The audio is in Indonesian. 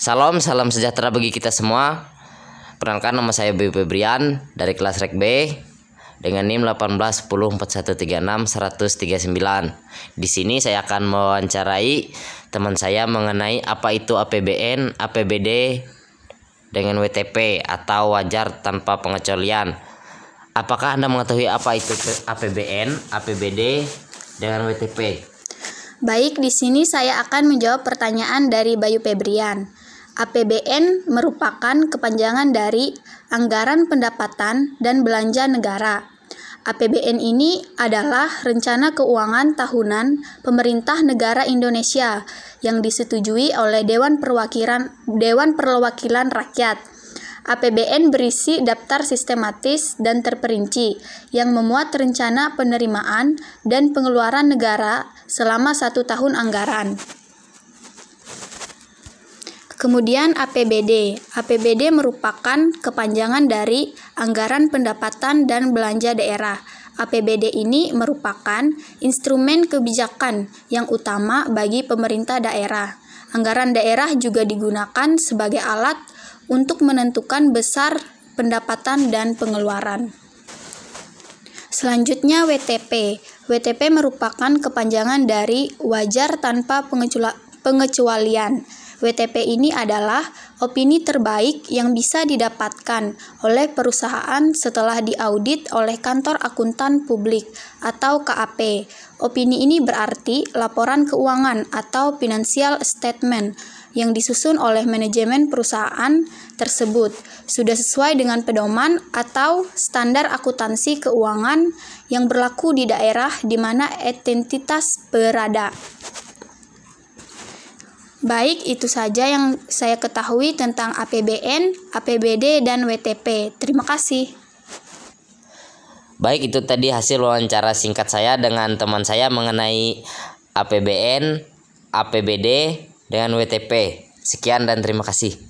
Salam, salam sejahtera bagi kita semua. Perkenalkan nama saya Bayu Febrian dari kelas Rek B dengan NIM 1814136 Di sini saya akan mewawancarai teman saya mengenai apa itu APBN, APBD dengan WTP atau wajar tanpa pengecualian. Apakah Anda mengetahui apa itu APBN, APBD dengan WTP? Baik, di sini saya akan menjawab pertanyaan dari Bayu Febrian. APBN merupakan kepanjangan dari Anggaran Pendapatan dan Belanja Negara. APBN ini adalah rencana keuangan tahunan pemerintah negara Indonesia yang disetujui oleh Dewan Perwakilan Dewan Perwakilan Rakyat. APBN berisi daftar sistematis dan terperinci yang memuat rencana penerimaan dan pengeluaran negara selama satu tahun anggaran. Kemudian APBD. APBD merupakan kepanjangan dari Anggaran Pendapatan dan Belanja Daerah. APBD ini merupakan instrumen kebijakan yang utama bagi pemerintah daerah. Anggaran daerah juga digunakan sebagai alat untuk menentukan besar pendapatan dan pengeluaran. Selanjutnya WTP. WTP merupakan kepanjangan dari wajar tanpa pengecualian WTP ini adalah opini terbaik yang bisa didapatkan oleh perusahaan setelah diaudit oleh Kantor Akuntan Publik atau KAP. Opini ini berarti laporan keuangan atau financial statement yang disusun oleh manajemen perusahaan tersebut sudah sesuai dengan pedoman atau standar akuntansi keuangan yang berlaku di daerah di mana entitas berada. Baik, itu saja yang saya ketahui tentang APBN, APBD, dan WTP. Terima kasih. Baik, itu tadi hasil wawancara singkat saya dengan teman saya mengenai APBN, APBD, dengan WTP. Sekian dan terima kasih.